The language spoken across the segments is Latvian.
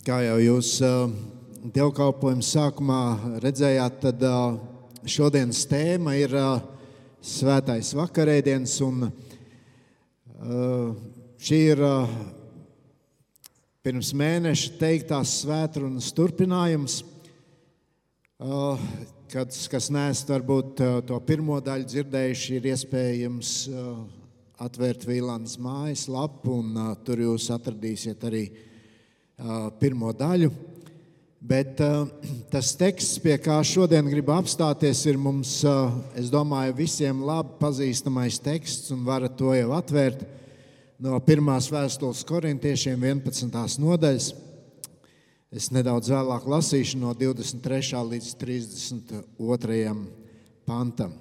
Kā jau jūs dievkalpojuma sākumā redzējāt, tad šodienas tēma ir Svētais vakarēdiens. Un šī ir pirms mēneša teiktās svētrunas turpinājums. Kad, kas neesat varbūt to pirmo daļu dzirdējuši, ir iespējams atvērt Vīlānas mājas lapu, un tur jūs atradīsiet arī pirmo daļu. Bet tas teksts, pie kā šodien gribu apstāties, ir mums, es domāju, visiem labi pazīstamais teksts, un varat to jau atvērt no pirmās vēstules korintiešiem 11. nodaļas. Es nedaudz vēlāk lasīšu no 23. līdz 32. pantam.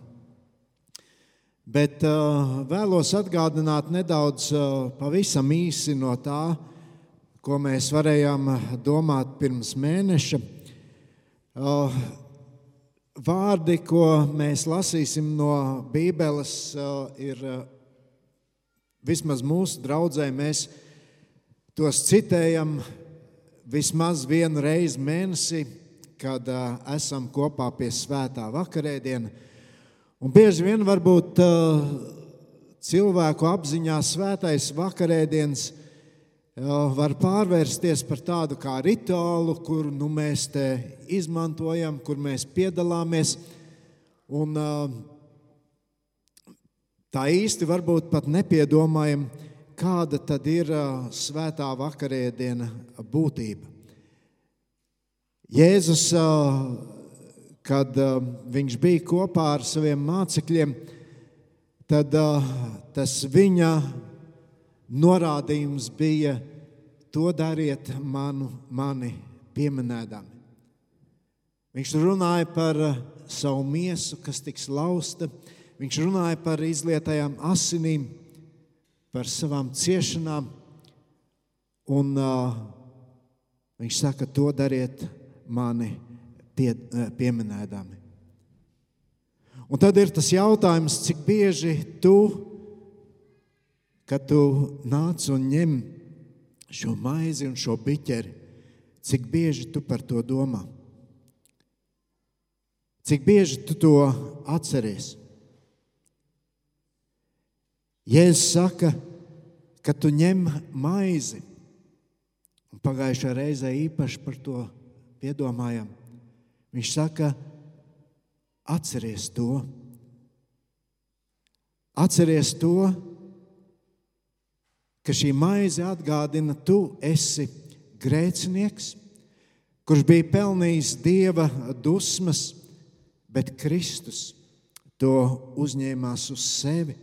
Bet uh, vēlos atgādināt nedaudz, uh, pavisam īsi no tā, ko mēs varējām domāt pirms mēneša. Vārdi, ko mēs lasīsim no Bībeles, ir vismaz mūsu draudzē. Mēs tos citējam vismaz vienu reizi mēnesī, kad esam kopā pie svētā vakarēdiena. Un bieži vien varbūt cilvēku apziņā svētais vakarēdienas var pārvērsties par tādu kā rituālu, kur nu, mēs te izmantojam, kur mēs piedalāmies. Un, tā īsti varbūt pat nepiedomājam, kāda tad ir svētā vakarēdiena būtība. Jēzus, kad viņš bija kopā ar saviem mācekļiem, tad tas viņa norādījums bija: to dariet manu, mani pieminēdami. Viņš runāja par uh, savu miesu, kas tiks lausta, viņš runāja par izlietajām asinīm, par savām ciešanām. Un, uh, viņš saka, to dariet mani pie, uh, pieminēdami. Un tad ir tas jautājums, cik bieži tu kad tu nāc un ņem šo maizi un šo biķeri, cik bieži tu par to domā? Cik bieži tu to atceries? Jēzus saka, ka tu ņem maizi, un pagājušā reizē īpaši par to piedomājam. Viņš saka, atceries to. Atceries to, ka šī maize atgādina, tu esi grēcinieks, kurš bija pelnījis dieva dusmas, bet Kristus to uzņēmās uz sevi.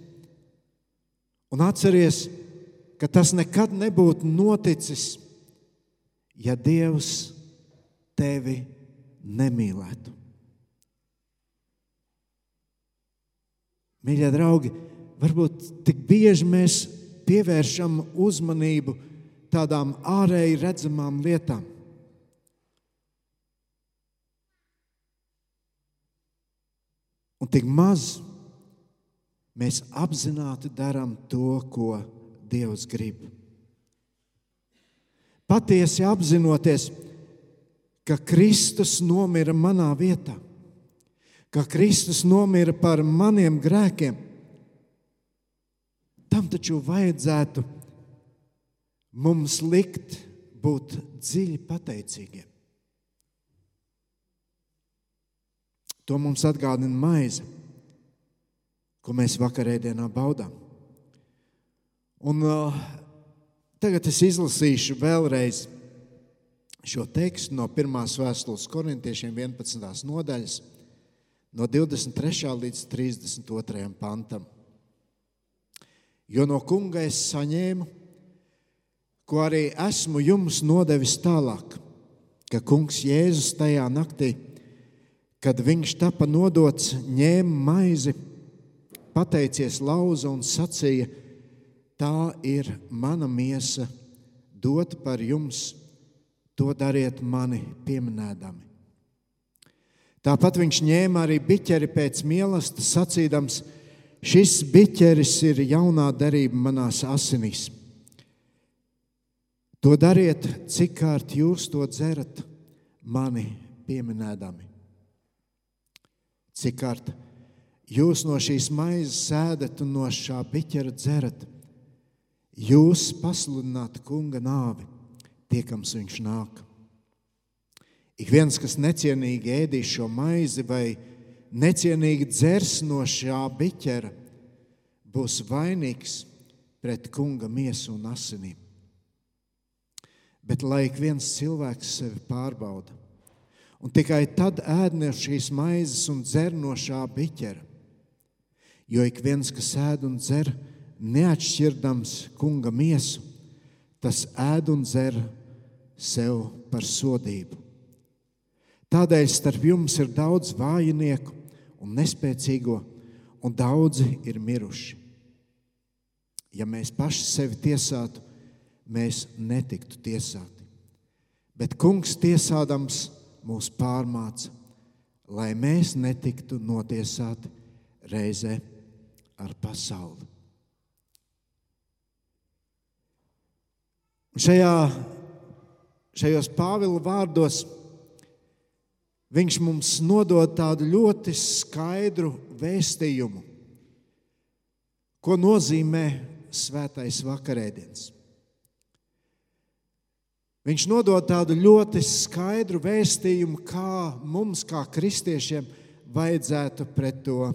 Un atceries, ka tas nekad nebūtu noticis, ja Dievs tevi nemīlētu. Mīļie draugi, varbūt tik bieži mēs pievēršam uzmanību tādām ārēji redzamām lietām. Un tik maz mēs apzināti darām to, ko Dievs grib. Patiesi apzinoties, ka Kristus nomira manā vietā, ka Kristus nomira par maniem grēkiem, tam taču vajadzētu mums likt būt dziļi pateicīgiem. To mums atgādina maize, ko mēs vakarēdienā baudām. Un, uh, tagad es izlasīšu vēlreiz šo tekstu no 1. vēstules korintiešiem 11. nodaļas, no 23. līdz 32. pantam. Jo no kunga es saņēmu, ko arī esmu jums nodevis tālāk, ka kungs Jēzus tajā naktī, kad viņš tika nodots, ņēma maizi, pateicies lauza un sacīja: Tā ir mana miesa, dot par jums, to dariet mani pieminēdami. Tāpat viņš ņēma arī biķeri pēc mīlestības, sacīdams: Šis biķeris ir jaunā darība manās asinīs. To dariet, cik kārt jūs to dzerat, mani pieminēdami. Cik kārt jūs no šīs maizes sēdat un no šā biķera dzerat, jūs pasludināt kunga nāvi, tiekams viņš nāk. Ik viens, kas necienīgi ēdīs šo maizi vai necienīgi dzers no šā biķera, būs vainīgs pret kunga miesu un asinīm. Bet lai ik viens cilvēks sevi pārbauda, un tikai tad ēd no šīs maizes un dzer no šā biķera. Jo ik viens, kas ēd un dzer, neatšķirdams kunga miesu, tas ēd un dzer sev par sodību. Tādēļ starp jums ir daudz vājinieku un nespēcīgo, un daudzi ir miruši. Ja mēs paši sevi tiesātu, mēs netiktu tiesāti. Bet kungs tiesādams mūs pārmāca, lai mēs netiktu notiesāti reizē ar pasauli. Šajā, šajos Pāvila vārdos viņš mums nodod tādu ļoti skaidru vēstījumu, ko nozīmē svētais vakarēdiens. Viņš nodod tādu ļoti skaidru vēstījumu, kā mums, kā kristiešiem, vajadzētu pret to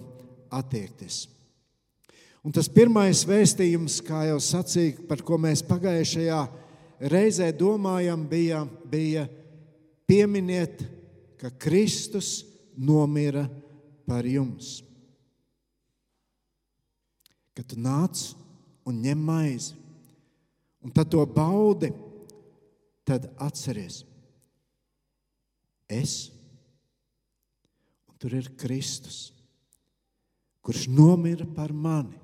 attiekties. Un tas pirmais vēstījums, kā jau sacīju, par ko mēs pagājušajā reizē domājam, bija, bija pieminiet, ka Kristus nomira par jums. Kad tu nāc un ņem maizi. Un tad to baudi, tad atceries. Es, un tur ir Kristus, kurš nomira par mani,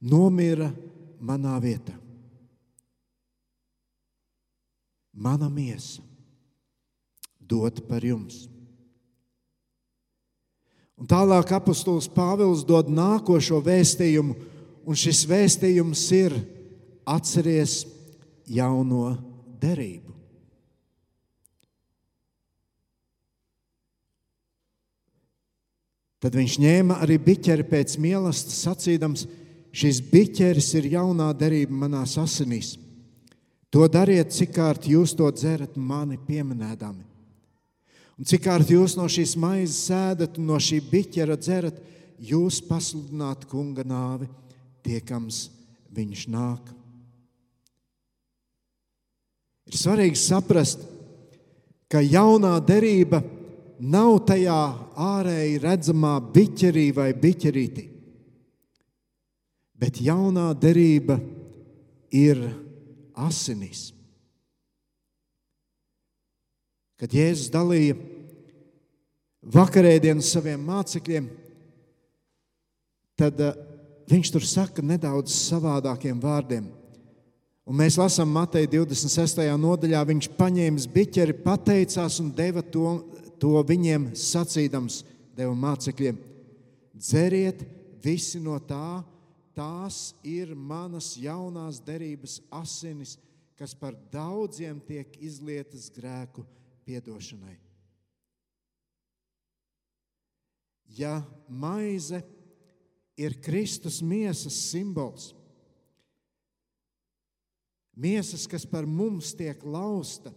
nomira manā vietā. Mana miesa dot par jums. Un tālāk apustulis Pāvils dod nākošo vēstījumu Un šis vēstījums ir atceries jauno derību. Tad viņš ņēma arī biķeri pēc mīlestības, sacīdams, šis biķeris ir jaunā derība manās asinīs. To dariet, cik kārt jūs to dzerat, mani pieminēdami. Un cik kārt jūs no šīs maizes sēdat un no šī biķera dzerat, jūs pasludināt kunga nāvi tiekams viņš nāk. Ir svarīgi saprast, ka jaunā derība nav tajā ārēji redzamā biķerī vai biķerītī, bet jaunā derība ir asinīs. Kad Jēzus dalīja vakarēdienu saviem mācekļiem, tad viņš tur saka nedaudz savādākiem vārdiem. Un mēs lasām Mateja 26. nodaļā, viņš paņēma biķeri, pateicās un deva to, to viņiem sacīdams, deva mācekļiem: Dzeriet visi no tā, tās ir manas jaunās derības asinis, kas par daudziem tiek izlietas grēku piedošanai. Ja maize ir Kristus miesas simbols. Miesas, kas par mums tiek lausta,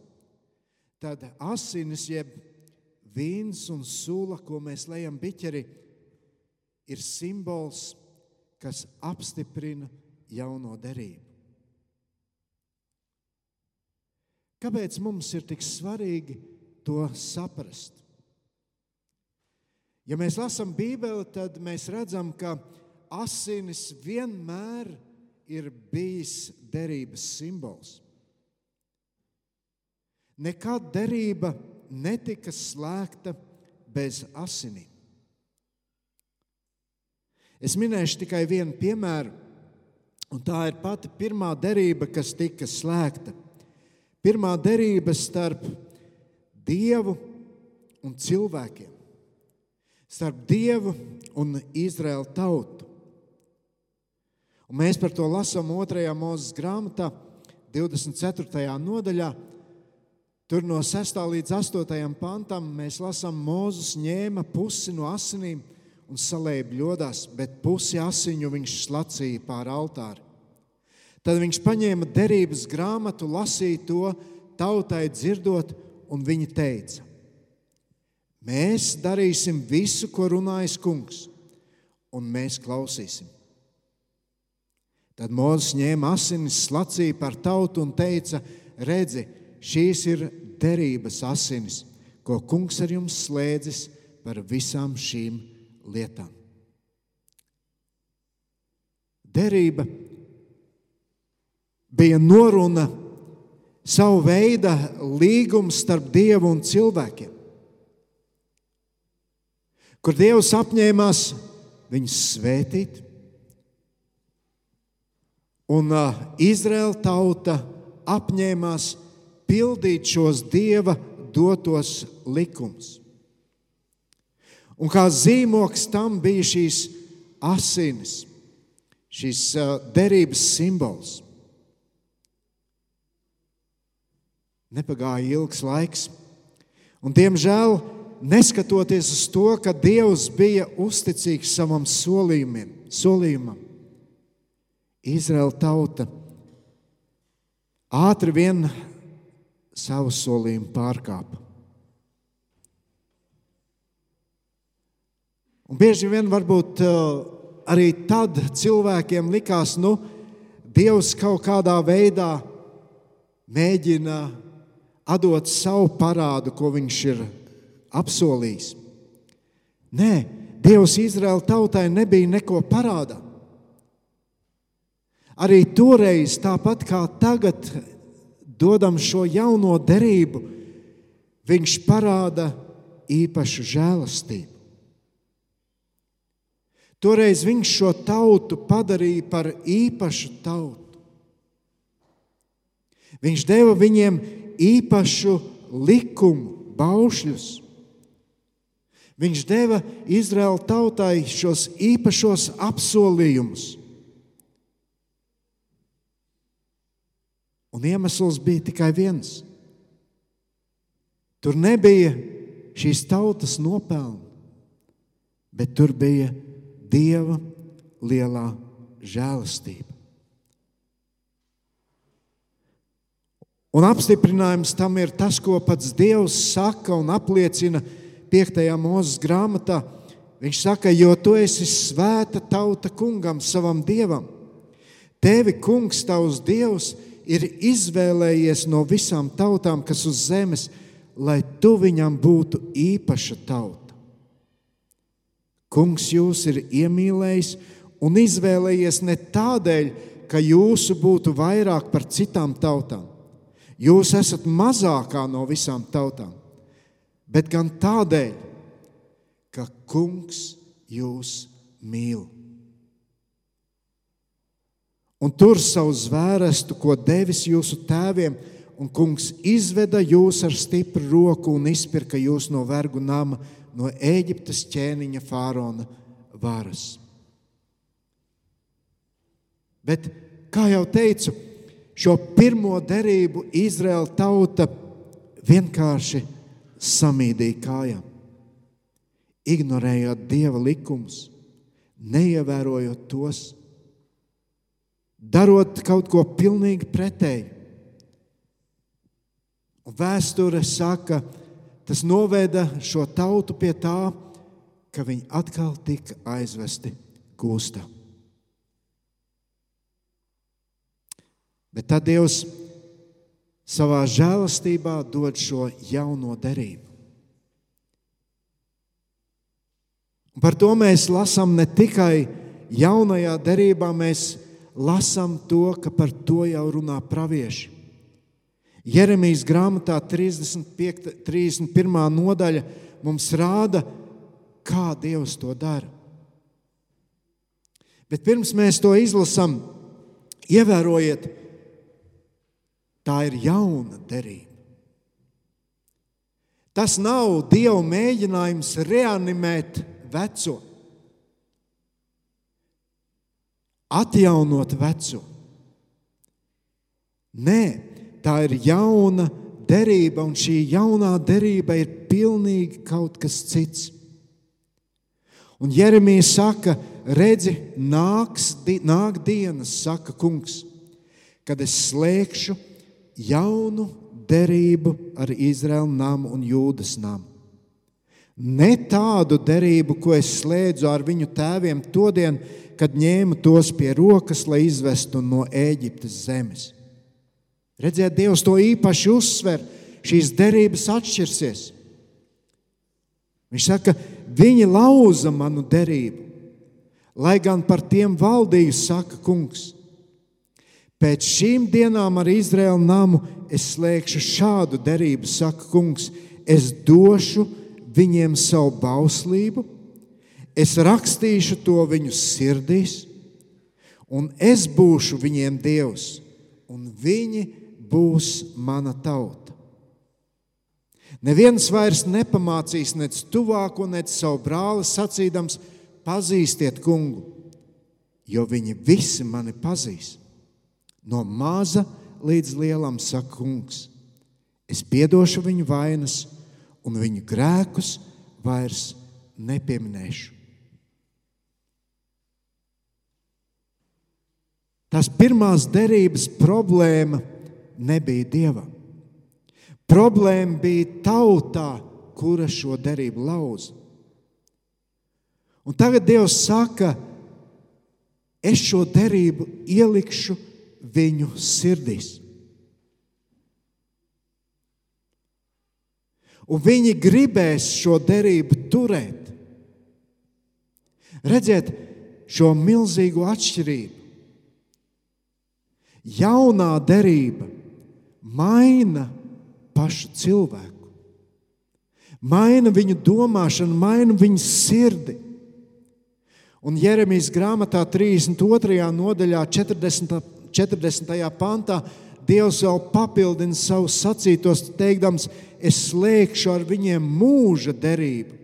tad asinis, jeb vīns un sula, ko mēs lejam biķeri, ir simbols, kas apstiprina jauno derību. Kāpēc mums ir tik svarīgi to saprast? Ja mēs lasām Bībeli, tad mēs redzam, ka asinis vienmēr ir bijis derības simbols. Nekad derība netika slēgta bez asinīm. Es minēšu tikai vienu piemēru, un tā ir pati pirmā derība, kas tika slēgta. Pirmā derība starp Dievu un cilvēkiem starp Dievu un Izraēlu tautu. Un mēs par to lasām 2. mūzes grāmatā, 24. nodaļā, tur no 6. līdz 8. pantam, mēs lasām, Mozus ņēma pusi no asinīm un salēja bļodās, bet pusi asiņu viņš slacīja pār altāri. Tad viņš paņēma derības grāmatu, lasīja to tautai dzirdot, un viņi teica: Mēs darīsim visu, ko runājas kungs, un mēs klausīsim. Tad Mozus ņēma asinis, slacīja par tautu un teica: Redzi, šīs ir derības asinis, ko kungs ar jums slēdzis par visām šīm lietām. Derība bija noruna savu veidu līgums starp Dievu un cilvēkiem, kur Dievs apņēmās viņus svētīt, un uh, Izraēla tauta apņēmās pildīt šos Dieva dotos likumus. Un kā zīmoks tam bija šīs asinis, šīs uh, derības simbols. Nepagāja ilgs laiks, un diemžēl, neskatoties uz to, ka Dievs bija uzticīgs savam solījumam, Izraēla tauta ātri vien savu solījumu pārkāpa. Un bieži vien varbūt uh, arī tad cilvēkiem likās, nu, Dievs kaut kādā veidā mēģina atdot savu parādu, ko viņš ir apsolījis. Nē, Dievs Izraēla tautai nebija neko parādā. Arī toreiz, tāpat kā tagad, dodam šo jauno derību, viņš parāda īpašu žēlastību. Toreiz viņš šo tautu padarīja par īpašu tautu. Viņš deva viņiem īpašu likumu, baušļus. Viņš deva Izraēla tautai šos īpašos apsolījumus. Un iemesls bija tikai viens. Tur nebija šīs tautas nopelni, bet tur bija Dieva lielā žēlastība. Un apstiprinājums tam ir tas, ko pats Dievs saka un apliecina 5. mūzes grāmatā. Viņš saka, jo tu esi svēta tauta kungam, savam dievam. Tevi, kungs, tavs dievs, ir izvēlējies no visām tautām, kas uz zemes, lai tu viņam būtu īpaša tauta. Kungs jūs ir iemīlējis un izvēlējies ne tādēļ, ka jūsu būtu vairāk par citām tautām Jūs esat mazākā no visām tautām, bet gan tādēļ, ka Kungs jūs mīl. Un tur savu zvērestu, ko devis jūsu tēviem, un kungs izveda jūs ar stipru roku un izpirka jūs no vergu nama, no Eģiptes ķēniņa fārona varas. Bet, kā jau teicu, šo pirmo derību Izraēla tauta vienkārši samīdīja kājām, ignorējot dieva likumus, neievērojot tos, darot kaut ko pilnīgi pretēju. Un vēsture saka, tas noveda šo tautu pie tā, ka viņi atkal tika aizvesti gūstā. Bet tad Dievs savā žēlastībā dod šo jauno derību. Par to mēs lasām ne tikai jaunajā derībā, mēs lasām to, ka par to jau runā pravieši. Jeremijas grāmatā 35, 31. nodaļa mums rāda, kā Dievs to dara. Bet pirms mēs to izlasām, ievērojiet, Tā ir jauna derība. Tas nav Dieva mēģinājums reanimēt veco, atjaunot veco. Nē, tā ir jauna derība, un šī jaunā derība ir pilnīgi kaut kas cits. Un Jeremija saka, redzi, nāks, nāk dienas, saka kungs, kad es slēgšu jaunu derību ar Izraēlu namu un Jūdas namu. Ne tādu derību, ko es slēdzu ar viņu tēviem todien, kad ņēmu tos pie rokas, lai izvestu no Ēģiptes zemes. Redziet, Dievs to īpaši uzsver. Šīs derības atšķirsies. Viņš saka, viņi lauza manu derību, lai gan par tiem valdīju, saka kungs. Pēc šīm dienām ar Izraēlu namu es slēgšu šādu derību, saka kungs. Es došu viņiem savu bauslību, es rakstīšu to viņu sirdīs, un es būšu viņiem Dievs, un viņi būs mana tauta. Neviens vairs nepamācīs nec tuvāko, nec savu brāli, sacīdams, pazīstiet kungu, jo viņi visi mani pazīs. No maza līdz lielam saka kungs, es piedošu viņu vainas un viņu grēkus vairs nepieminēšu. Tas pirmās derības problēma nebija dievam. Problēma bija tautā, kura šo derību lauza. Un tagad Dievs saka, es šo derību ielikšu viņu sirdīs. Un viņi gribēs šo derību turēt. Redziet šo milzīgo atšķirību. Jaunā derība maina pašu cilvēku. Maina viņu domāšanu, maina viņu sirdi. Un Jeremijas grāmatā 32. nodaļā, 40. 40. pantā, Dievs vēl papildina savus sacītos, teikdams, es slēgšu ar viņiem mūža derību,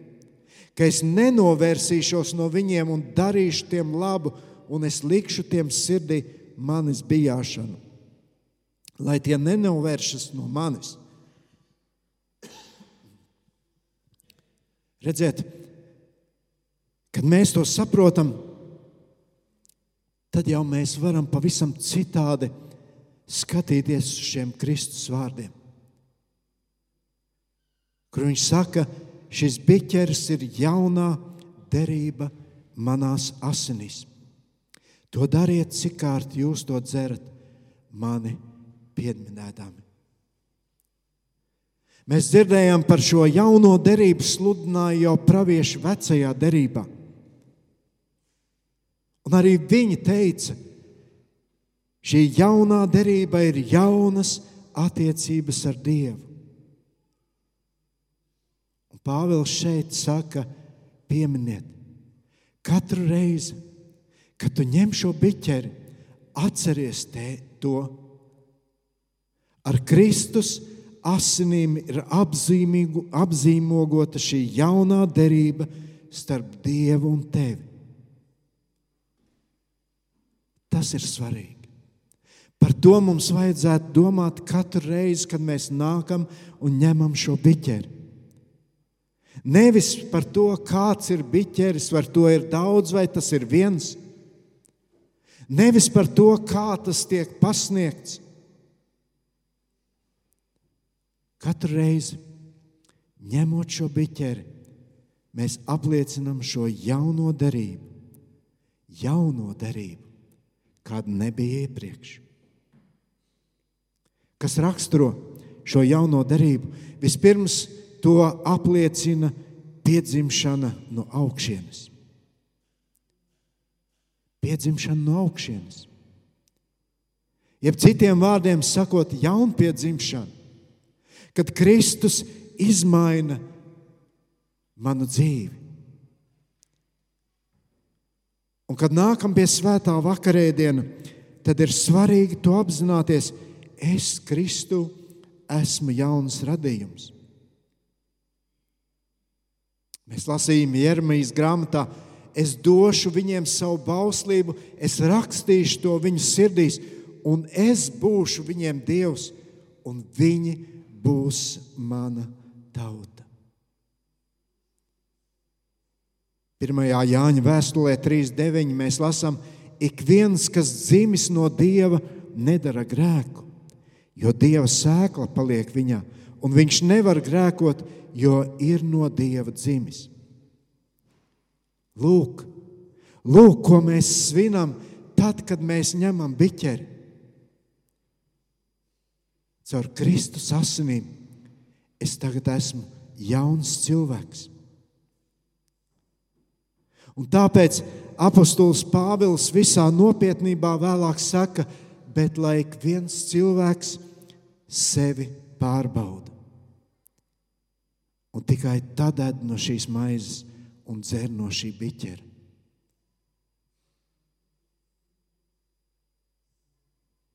ka es nenovērsīšos no viņiem un darīšu tiem labu, un es likšu tiem sirdī manis bijāšanu, lai tie nenovēršas no manis. Redziet, kad mēs to saprotam, tad jau mēs varam pavisam citādi skatīties uz šiem Kristus vārdiem. Kur viņš saka, šis biķeris ir jaunā derība manās asinīs. To dariet, cik kārt jūs to dzerat, mani pieminēdami. Mēs dzirdējām par šo jauno derību, sludināja jau pravieši vecajā derībā. Un arī viņi teica, šī jaunā derība ir jaunas attiecības ar Dievu. Un Pāvils šeit saka, pieminiet, katru reizi, kad tu ņem šo biķeri, atceries te, to ar Kristus asinīm ir apzīmogota šī jaunā derība starp Dievu un tevi. Tas ir svarīgi. Par to mums vajadzētu domāt katru reizi, kad mēs nākam un ņemam šo biķeri. Nevis par to, kāds ir biķeris, vai to ir daudz, vai tas ir viens. Nevis par to, kā tas tiek pasniegts, Katru reizi, ņemot šo biķeri, mēs apliecinām šo jauno derību, jauno derību, kāda nebija iepriekš. Kas raksturo šo jauno derību? Vispirms to apliecina piedzimšana no augšienes. Piedzimšana no augšienes. Jeb citiem vārdiem sakot, jaunpiedzimšana kad Kristus izmaina manu dzīvi. Un kad nākam pie svētā vakarēdiena, tad ir svarīgi to apzināties. Es, Kristu, esmu jauns radījums. Mēs lasījām Jeremijas grāmatā, es došu viņiem savu bauslību, es rakstīšu to viņu sirdīs, un es būšu viņiem Dievs, un viņi būs mana tauta. 1. Jāņa vēstulē 3.9. mēs lasām, ik viens, kas dzimis no Dieva, nedara grēku, jo Dieva sēkla paliek viņā, un viņš nevar grēkot, jo ir no Dieva dzimis. Lūk, lūk ko mēs svinam tad, kad mēs ņemam biķeri. Caur Kristus asinīm es tagad esmu jauns cilvēks. Un tāpēc apostols Pāvils visā nopietnībā vēlāk saka, bet lai viens cilvēks sevi pārbauda. Un tikai tad ēd no šīs maizes un dzer no šī biķera.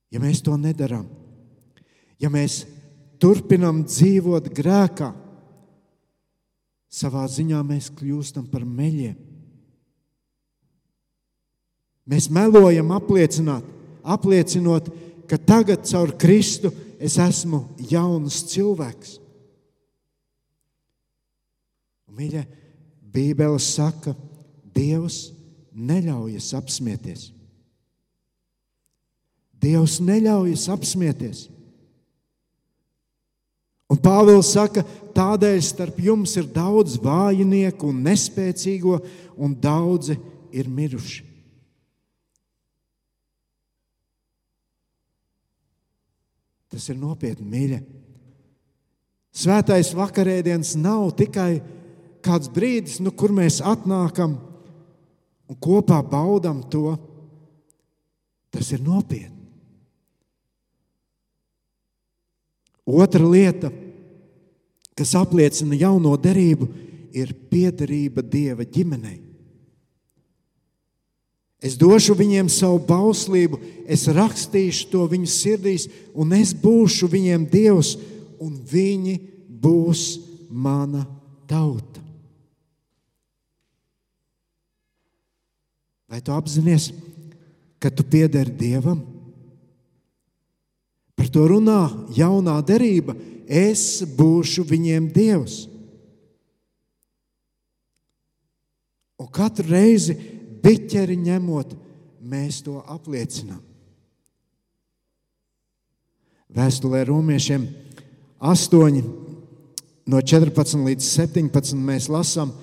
Ja mēs to nedarām, ja mēs turpinām dzīvot grēkā, savā ziņā mēs kļūstam par meļiem. Mēs melojam, apliecinot, ka tagad caur Kristu es esmu jauns cilvēks. Mīļie, Bībele saka, Dievs neļaujas apsmieties. Dievs neļaujas apsmieties. Un Pāvils saka, tādēļ starp jums ir daudz vājinieku un nespēcīgo, un daudzi ir miruši. Tas ir nopietni, mīļa. Svētais vakarēdiens nav tikai kāds brīdis, nu, kur mēs atnākam un kopā baudām to. Tas ir nopietni. Otra lieta, kas apliecina jauno derību, ir piederība Dieva ģimenei. Es došu viņiem savu bauslību, es rakstīšu to viņu sirdīs, un es būšu viņiem Dievs, un viņi būs mana tauta. Vai tu apzinājies, ka tu piederi Dievam? Par to runā jaunā derība. Es būšu viņiem Dievs. Un katru reizi, biķeri ņemot, mēs to apliecinām. Vēstulē romiešiem 8, no 14 līdz 17 mēs lasām,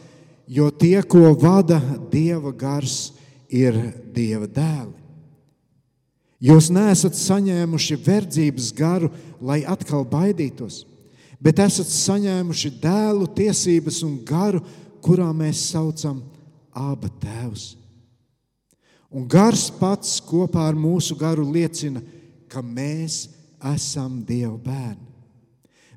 jo tie, ko vada Dieva gars, ir Dieva dēli. Jūs neesat saņēmuši verdzības garu, lai atkal baidītos, bet esat saņēmuši dēlu tiesības un garu, kurā mēs saucam abu tēvus. Un gars pats kopā ar mūsu garu liecina, ka mēs esam Dieva bērni.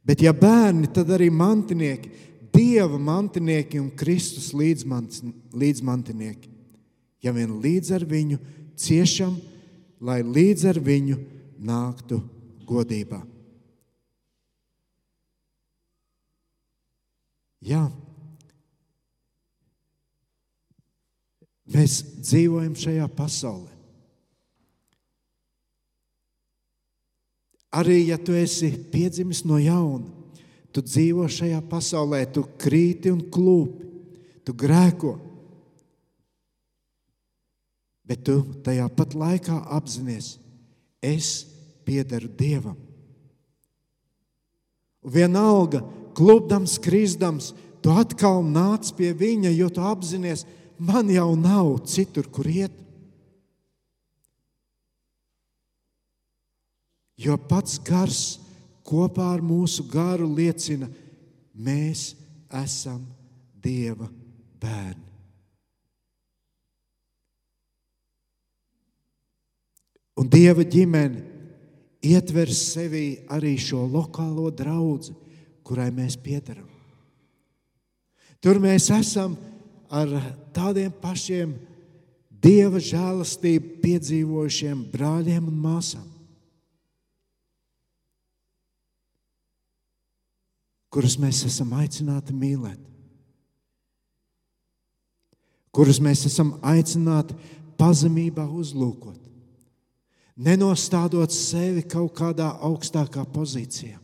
Bet, ja bērni, tad arī mantinieki, Dieva mantinieki un Kristus līdzmantinieki. Ja vien līdz ar viņu ciešam, lai līdz ar viņu nāktu godībā. Jā, Mēs dzīvojam šajā pasaulē. Arī ja tu esi piedzimis no jauna, tu dzīvo šajā pasaulē, tu krīti un klūpi, tu grēko. Bet tu tajā pat laikā apzinājies, es piederu Dievam. Vienalga, klūpdams, krīzdams, tu atkal nāc pie Viņa, jo tu apzinājies, ka man jau nav citur, kur iet. Jo pats gars kopā ar mūsu garu liecina, mēs esam Dieva bērni. Un Dieva ģimene ietver sevī arī šo lokālo draugu, kurai mēs piedaram. Tur mēs esam ar tādiem pašiem dieva žēlastību piedzīvojušiem brāļiem un māsām, kurus mēs esam aicināti mīlēt, kurus mēs esam aicināti pazemībā uzlūkot. nenostādot sevi kaut kādā augstākā pozīcijā.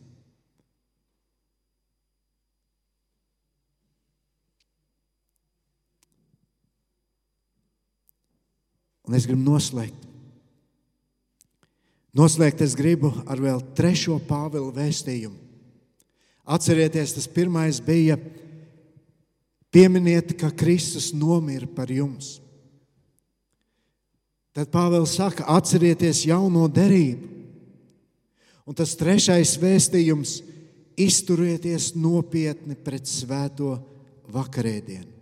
Un es gribu noslēgt. Noslēgt es gribu ar vēl trešo Pāvila vēstījumu. Atcerieties, tas pirmais bija pieminiet, ka Kristus nomira par jums. Tad Pāvils saka, atcerieties jauno derību. Un tas trešais vēstījums - izturieties nopietni pret svēto vakarēdienu.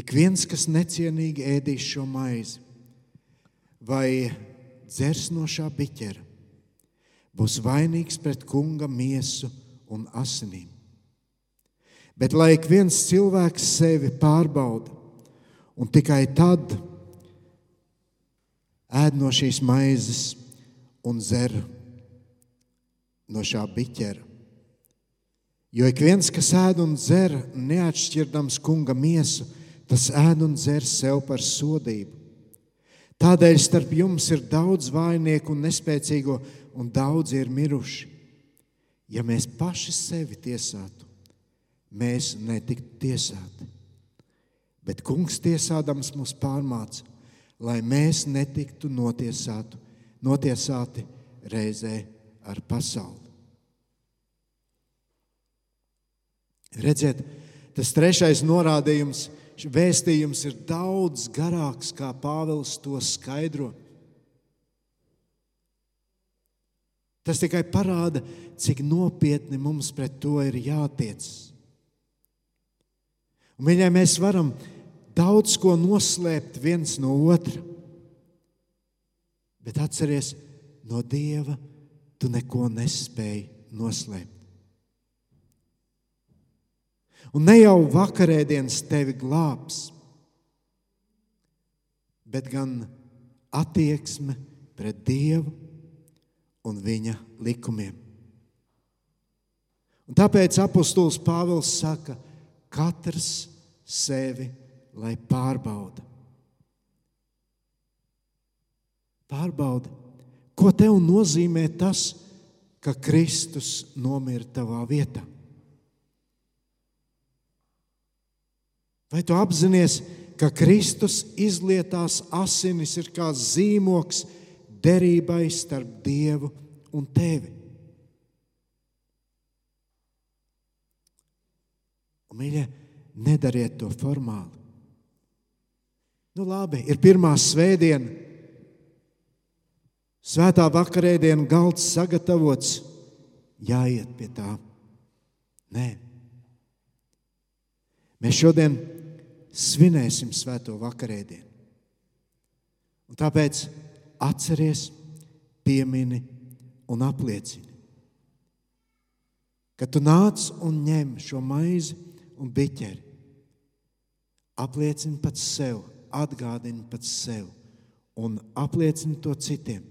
Ik viens, kas necienīgi ēdīs šo maizi vai dzers no šā biķera, būs vainīgs pret kunga miesu un asinīm. Bet lai ik viens cilvēks sevi pārbauda, un tikai tad ēd no šīs maizes un dzer no šā biķera. Jo ik viens, kas ēd un dzer, neatšķirdams kunga miesu, tas ēd un dzer sev par sodību. Tādēļ starp jums ir daudz vainieku un nespēcīgo, un daudzi ir miruši. Ja mēs paši sevi tiesātu, mēs netiktu tiesāti. Bet kungs tiesādams mūs pārmāca, lai mēs netiktu notiesātu, notiesāti reizē ar pasauli. Redziet, tas trešais norādījums vēstījums ir daudz garāks, kā Pāvils to skaidro. Tas tikai parāda, cik nopietni mums pret to ir jātiec. Un, viņai mēs varam daudz ko noslēpt viens no otra. Bet atceries, no Dieva tu neko nespēji noslēpt. Un ne jau vakarēdienas tevi glābs, bet gan attieksme pret Dievu un viņa likumiem. Un tāpēc apustulis Pāvils saka, katrs sevi lai pārbauda. Pārbauda, ko tev nozīmē tas, ka Kristus nomira tavā vietā. Vai tu apzinājies, ka Kristus izlietās asinis ir kā zīmoks derībai starp Dievu un tevi? Un, mīļie, nedariet to formāli. Nu, labi, ir pirmā svētdiena, svētā vakarēdiena, galds sagatavots, jāiet pie tā. Nē. Mēs šodien svinēsim svēto vakarēdienu. Un tāpēc atceries, piemini un apliecini, ka tu nāc un ņem šo maizi un biķeri. Apliecini pats sev, atgādini pats sev un apliecini to citiem.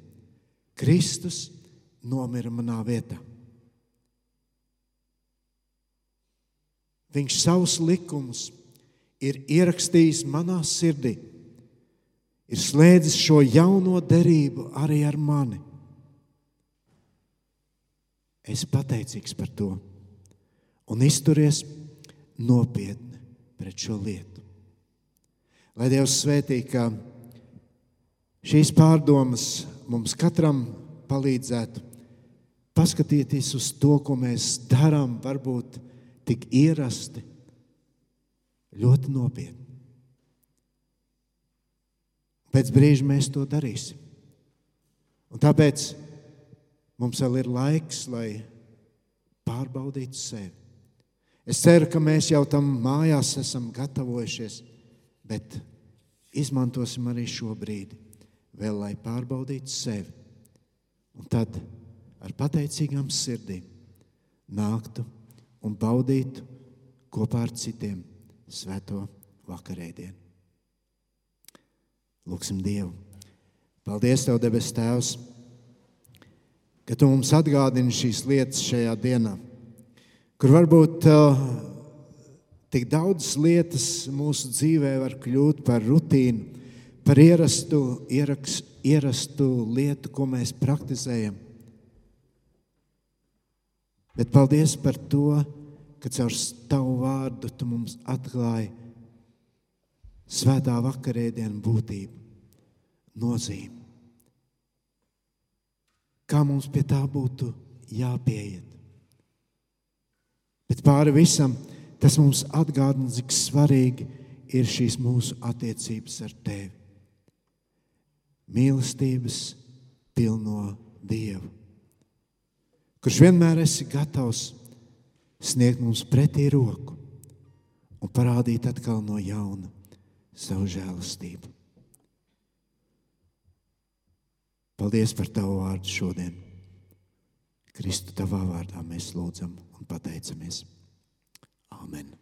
Kristus nomira manā vietā. Viņš savus likumus ir ierakstījis manā sirdī, ir slēdzis šo jauno derību arī ar mani. Es esmu pateicīgs par to un izturies nopietni pret šo lietu. Lai Dievs svētī, ka šīs pārdomas mums katram palīdzētu paskatīties uz to, ko mēs darām, varbūt tik ierasti, ļoti nopietni. Pēc brīža mēs to darīsim. Un tāpēc mums vēl ir laiks, lai pārbaudītu sevi. Es ceru, ka mēs jau tam mājās esam gatavojušies, bet izmantosim arī šo brīdi, vēl, lai pārbaudītu sevi. Un tad ar pateicīgām sirdīm nāktu un baudītu kopā ar citiem svēto vakarēdienu. Lūksim Dievu! Paldies, Tev, debes Tēvs, ka Tu mums atgādini šīs lietas šajā dienā, kur varbūt uh, tik daudzas lietas mūsu dzīvē var kļūt par rutīnu, par ierastu, ieraks, ierastu lietu, ko mēs praktizējam. Bet paldies par to, ka caur tavu vārdu tu mums atklāji svētā vakarēdienu būtību, nozīmi. Kā mums pie tā būtu jāpieiet. Bet pāri visam tas mums atgādina, cik svarīgi ir šīs mūsu attiecības ar Tevi. Mīlestības pilno Dievu, kurš vienmēr esi gatavs sniegt mums pretī roku un parādīt atkal no jauna savu žēlastību. Paldies par Tavu vārdu šodien. Kristu Tavā vārdā mēs lūdzam un pateicamies. Amen.